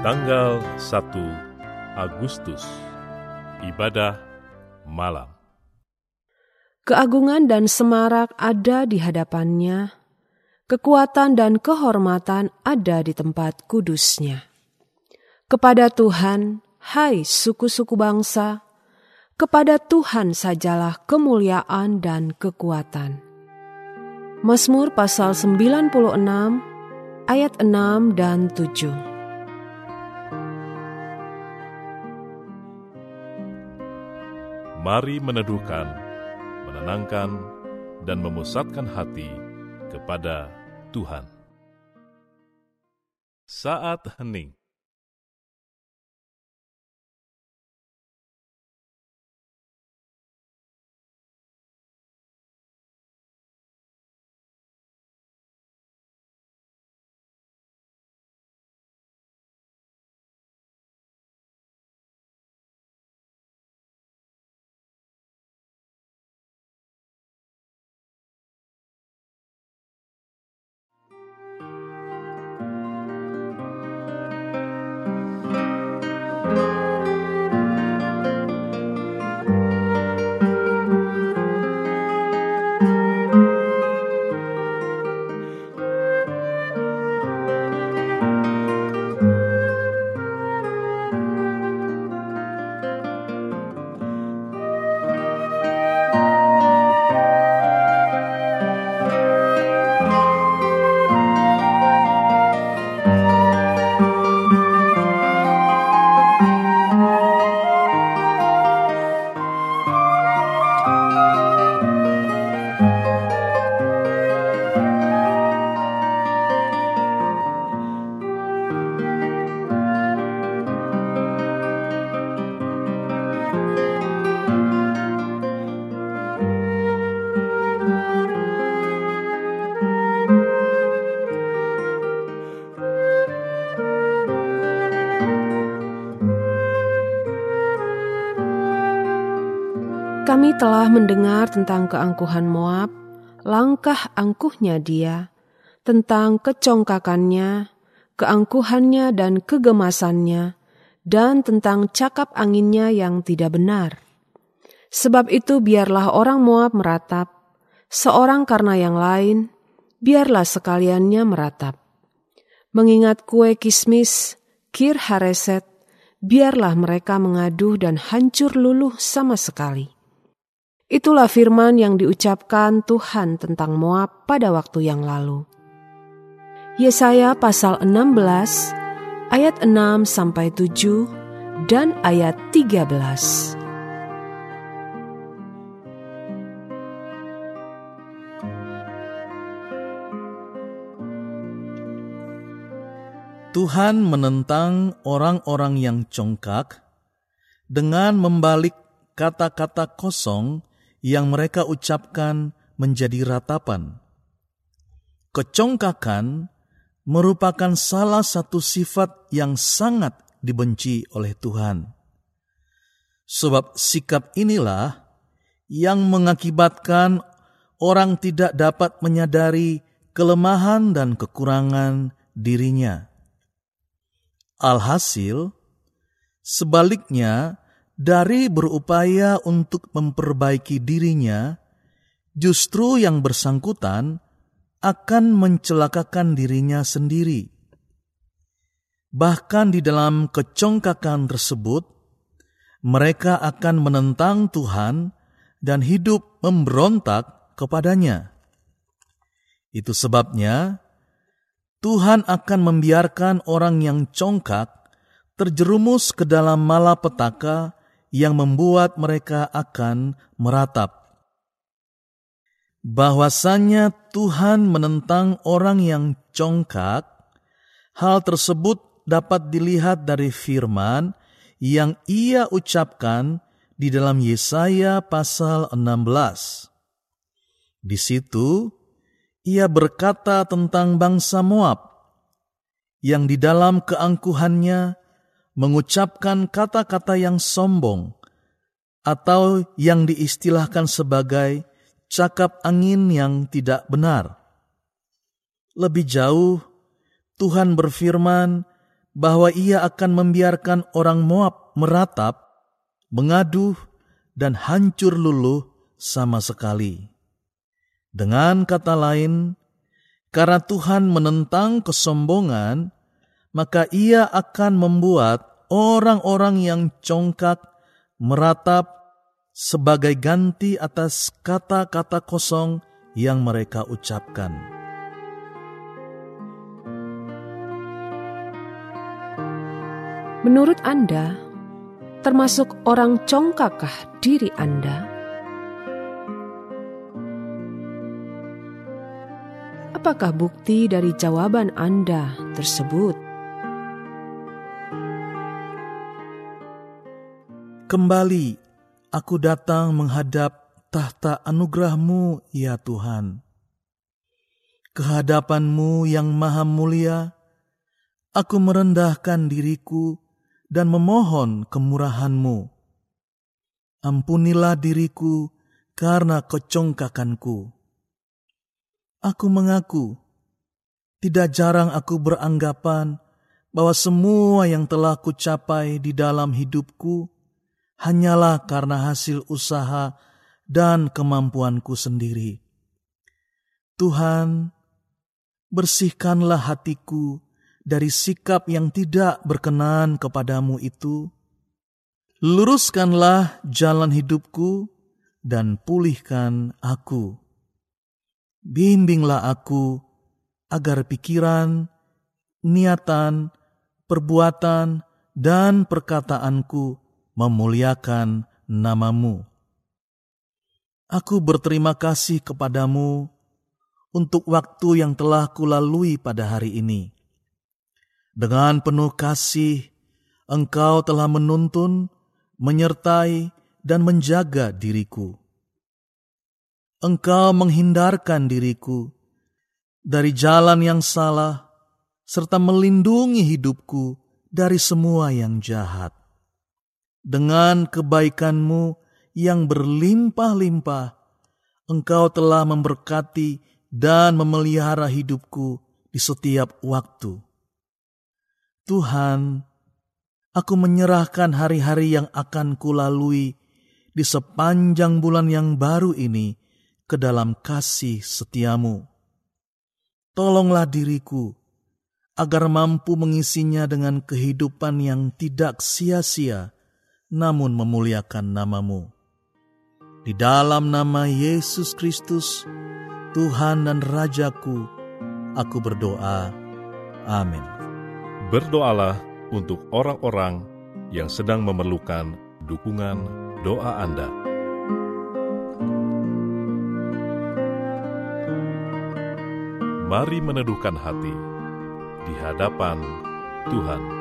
Tanggal 1 Agustus Ibadah Malam Keagungan dan semarak ada di hadapannya, kekuatan dan kehormatan ada di tempat kudusnya. Kepada Tuhan, hai suku-suku bangsa, kepada Tuhan sajalah kemuliaan dan kekuatan. Mazmur pasal 96 ayat 6 dan 7. Mari meneduhkan, menenangkan, dan memusatkan hati kepada Tuhan. Saat hening Kami telah mendengar tentang keangkuhan Moab, langkah angkuhnya dia, tentang kecongkakannya, keangkuhannya dan kegemasannya, dan tentang cakap anginnya yang tidak benar. Sebab itu biarlah orang Moab meratap, seorang karena yang lain, biarlah sekaliannya meratap. Mengingat kue kismis, kir hareset, biarlah mereka mengaduh dan hancur luluh sama sekali. Itulah firman yang diucapkan Tuhan tentang Moab pada waktu yang lalu. Yesaya pasal 16 ayat 6 sampai 7 dan ayat 13. Tuhan menentang orang-orang yang congkak dengan membalik kata-kata kosong yang mereka ucapkan menjadi ratapan. Kecongkakan merupakan salah satu sifat yang sangat dibenci oleh Tuhan. Sebab sikap inilah yang mengakibatkan orang tidak dapat menyadari kelemahan dan kekurangan dirinya. Alhasil, sebaliknya, dari berupaya untuk memperbaiki dirinya, justru yang bersangkutan akan mencelakakan dirinya sendiri. Bahkan di dalam kecongkakan tersebut, mereka akan menentang Tuhan dan hidup memberontak kepadanya. Itu sebabnya Tuhan akan membiarkan orang yang congkak terjerumus ke dalam malapetaka yang membuat mereka akan meratap. Bahwasanya Tuhan menentang orang yang congkak, hal tersebut dapat dilihat dari firman yang ia ucapkan di dalam Yesaya pasal 16. Di situ, ia berkata tentang bangsa Moab, yang di dalam keangkuhannya mengucapkan kata-kata yang sombong atau yang diistilahkan sebagai cakap angin yang tidak benar. Lebih jauh, Tuhan berfirman bahwa ia akan membiarkan orang Moab meratap, mengaduh, dan hancur luluh sama sekali. Dengan kata lain, karena Tuhan menentang kesombongan, maka ia akan membuat orang-orang yang congkak meratap sebagai ganti atas kata-kata kosong yang mereka ucapkan. Menurut Anda, termasuk orang congkakkah diri Anda? Apakah bukti dari jawaban Anda tersebut? Kembali, aku datang menghadap tahta anugerahmu, ya Tuhan. Kehadapanmu yang maha mulia, aku merendahkan diriku dan memohon kemurahanmu. Ampunilah diriku karena kecongkakanku Aku mengaku, tidak jarang aku beranggapan bahwa semua yang telah kucapai di dalam hidupku hanyalah karena hasil usaha dan kemampuanku sendiri. Tuhan, bersihkanlah hatiku dari sikap yang tidak berkenan kepadamu itu. Luruskanlah jalan hidupku dan pulihkan aku. Bimbinglah aku agar pikiran, niatan, perbuatan, dan perkataanku memuliakan namamu. Aku berterima kasih kepadamu untuk waktu yang telah kulalui pada hari ini. Dengan penuh kasih, engkau telah menuntun, menyertai, dan menjaga diriku. Engkau menghindarkan diriku dari jalan yang salah, serta melindungi hidupku dari semua yang jahat. Dengan kebaikanmu yang berlimpah-limpah, Engkau telah memberkati dan memelihara hidupku di setiap waktu. Tuhan, aku menyerahkan hari-hari yang akan kulalui di sepanjang bulan yang baru ini ke dalam kasih setiamu. Tolonglah diriku agar mampu mengisinya dengan kehidupan yang tidak sia-sia, namun memuliakan namamu. Di dalam nama Yesus Kristus, Tuhan dan Rajaku, aku berdoa. Amin. Berdoalah untuk orang-orang yang sedang memerlukan dukungan doa Anda. Mari meneduhkan hati di hadapan Tuhan.